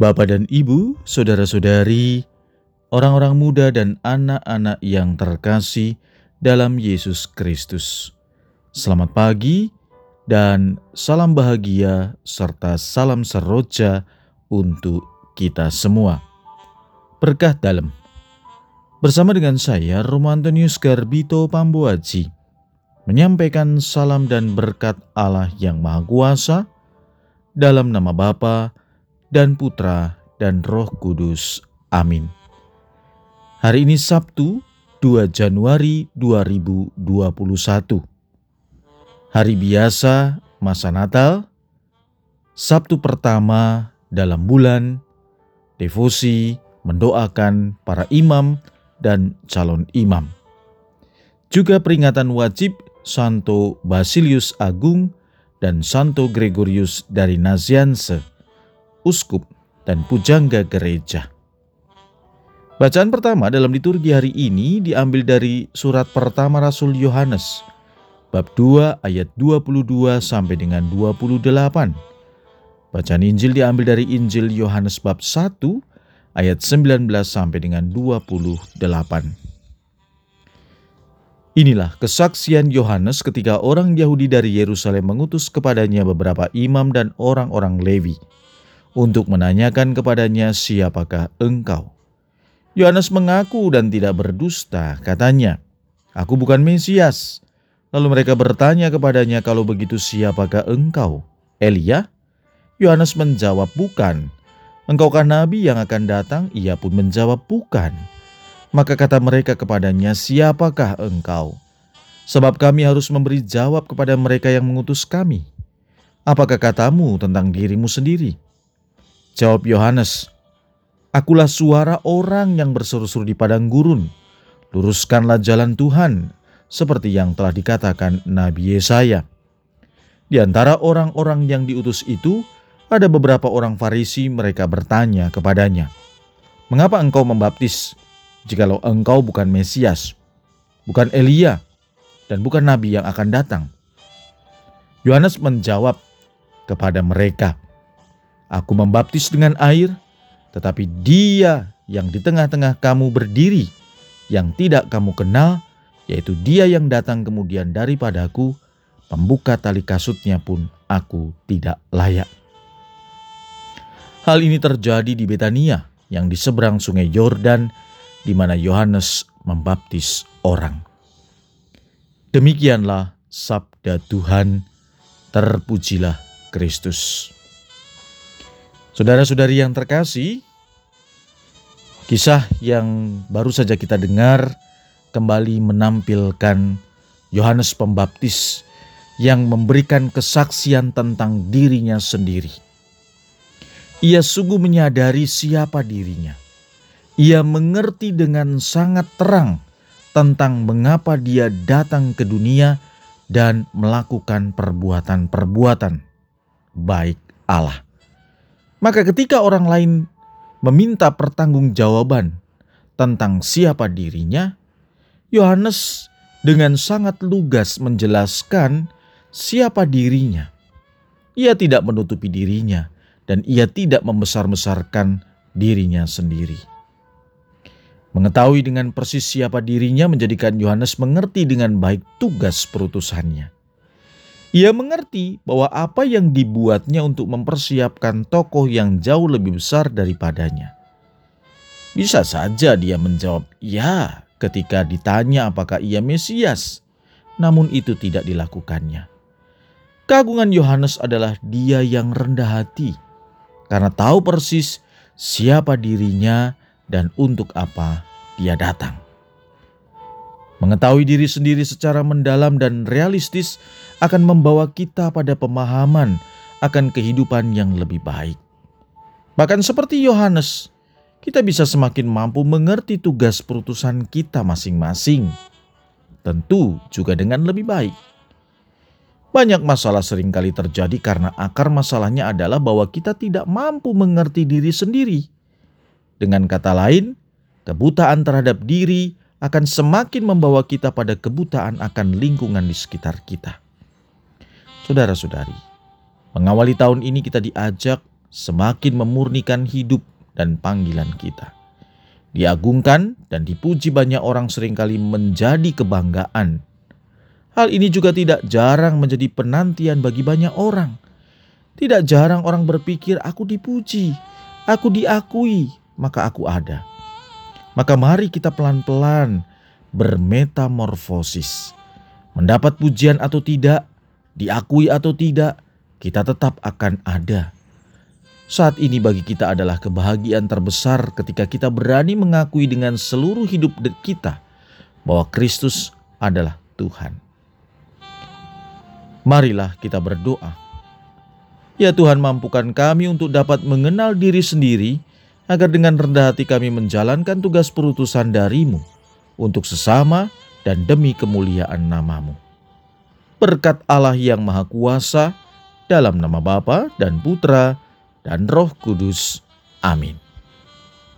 Bapak dan Ibu, saudara-saudari, orang-orang muda dan anak-anak yang terkasih dalam Yesus Kristus. Selamat pagi dan salam bahagia serta salam seroja untuk kita semua. Berkah dalam. Bersama dengan saya, Romantonius Garbito Pambuaji, menyampaikan salam dan berkat Allah yang Maha Kuasa dalam nama Bapa dan Putra dan Roh Kudus. Amin. Hari ini Sabtu, 2 Januari 2021. Hari biasa masa Natal, Sabtu pertama dalam bulan, devosi mendoakan para imam dan calon imam. Juga peringatan wajib Santo Basilius Agung dan Santo Gregorius dari Nazianse uskup, dan pujangga gereja. Bacaan pertama dalam liturgi hari ini diambil dari surat pertama Rasul Yohanes, bab 2 ayat 22 sampai dengan 28. Bacaan Injil diambil dari Injil Yohanes bab 1 ayat 19 sampai dengan 28. Inilah kesaksian Yohanes ketika orang Yahudi dari Yerusalem mengutus kepadanya beberapa imam dan orang-orang Lewi untuk menanyakan kepadanya, "Siapakah engkau?" Yohanes mengaku dan tidak berdusta, katanya, "Aku bukan Mesias." Lalu mereka bertanya kepadanya, "Kalau begitu, siapakah engkau?" Elia? Yohanes menjawab, "Bukan." Engkaukah nabi yang akan datang? Ia pun menjawab, "Bukan." Maka kata mereka kepadanya, "Siapakah engkau?" Sebab kami harus memberi jawab kepada mereka yang mengutus kami. Apakah katamu tentang dirimu sendiri? Jawab Yohanes, Akulah suara orang yang berseru-seru di padang gurun. Luruskanlah jalan Tuhan, seperti yang telah dikatakan Nabi Yesaya. Di antara orang-orang yang diutus itu, ada beberapa orang Farisi mereka bertanya kepadanya, Mengapa engkau membaptis jikalau engkau bukan Mesias, bukan Elia, dan bukan Nabi yang akan datang? Yohanes menjawab kepada mereka, Aku membaptis dengan air, tetapi Dia yang di tengah-tengah kamu berdiri, yang tidak kamu kenal, yaitu Dia yang datang kemudian daripadaku, pembuka tali kasutnya pun aku tidak layak. Hal ini terjadi di Betania, yang di seberang sungai Yordan, di mana Yohanes membaptis orang. Demikianlah sabda Tuhan, terpujilah Kristus. Saudara-saudari yang terkasih, kisah yang baru saja kita dengar kembali menampilkan Yohanes Pembaptis yang memberikan kesaksian tentang dirinya sendiri. Ia sungguh menyadari siapa dirinya. Ia mengerti dengan sangat terang tentang mengapa dia datang ke dunia dan melakukan perbuatan-perbuatan baik Allah. Maka ketika orang lain meminta pertanggungjawaban tentang siapa dirinya, Yohanes dengan sangat lugas menjelaskan siapa dirinya. Ia tidak menutupi dirinya dan ia tidak membesar-besarkan dirinya sendiri. Mengetahui dengan persis siapa dirinya menjadikan Yohanes mengerti dengan baik tugas perutusannya. Ia mengerti bahwa apa yang dibuatnya untuk mempersiapkan tokoh yang jauh lebih besar daripadanya. Bisa saja dia menjawab "ya" ketika ditanya apakah ia Mesias, namun itu tidak dilakukannya. Keagungan Yohanes adalah dia yang rendah hati karena tahu persis siapa dirinya dan untuk apa dia datang. Mengetahui diri sendiri secara mendalam dan realistis akan membawa kita pada pemahaman akan kehidupan yang lebih baik. Bahkan seperti Yohanes, kita bisa semakin mampu mengerti tugas perutusan kita masing-masing. Tentu juga dengan lebih baik. Banyak masalah sering kali terjadi karena akar masalahnya adalah bahwa kita tidak mampu mengerti diri sendiri. Dengan kata lain, kebutaan terhadap diri akan semakin membawa kita pada kebutaan akan lingkungan di sekitar kita. Saudara-saudari, mengawali tahun ini kita diajak semakin memurnikan hidup dan panggilan kita. Diagungkan dan dipuji banyak orang sering kali menjadi kebanggaan. Hal ini juga tidak jarang menjadi penantian bagi banyak orang. Tidak jarang orang berpikir, "Aku dipuji, aku diakui, maka aku ada." Maka mari kita pelan-pelan bermetamorfosis. Mendapat pujian atau tidak, diakui atau tidak, kita tetap akan ada saat ini bagi kita adalah kebahagiaan terbesar ketika kita berani mengakui dengan seluruh hidup kita bahwa Kristus adalah Tuhan. Marilah kita berdoa. Ya Tuhan mampukan kami untuk dapat mengenal diri sendiri agar dengan rendah hati kami menjalankan tugas perutusan darimu untuk sesama dan demi kemuliaan namamu. Berkat Allah yang Maha Kuasa, dalam nama Bapa dan Putra dan Roh Kudus. Amin.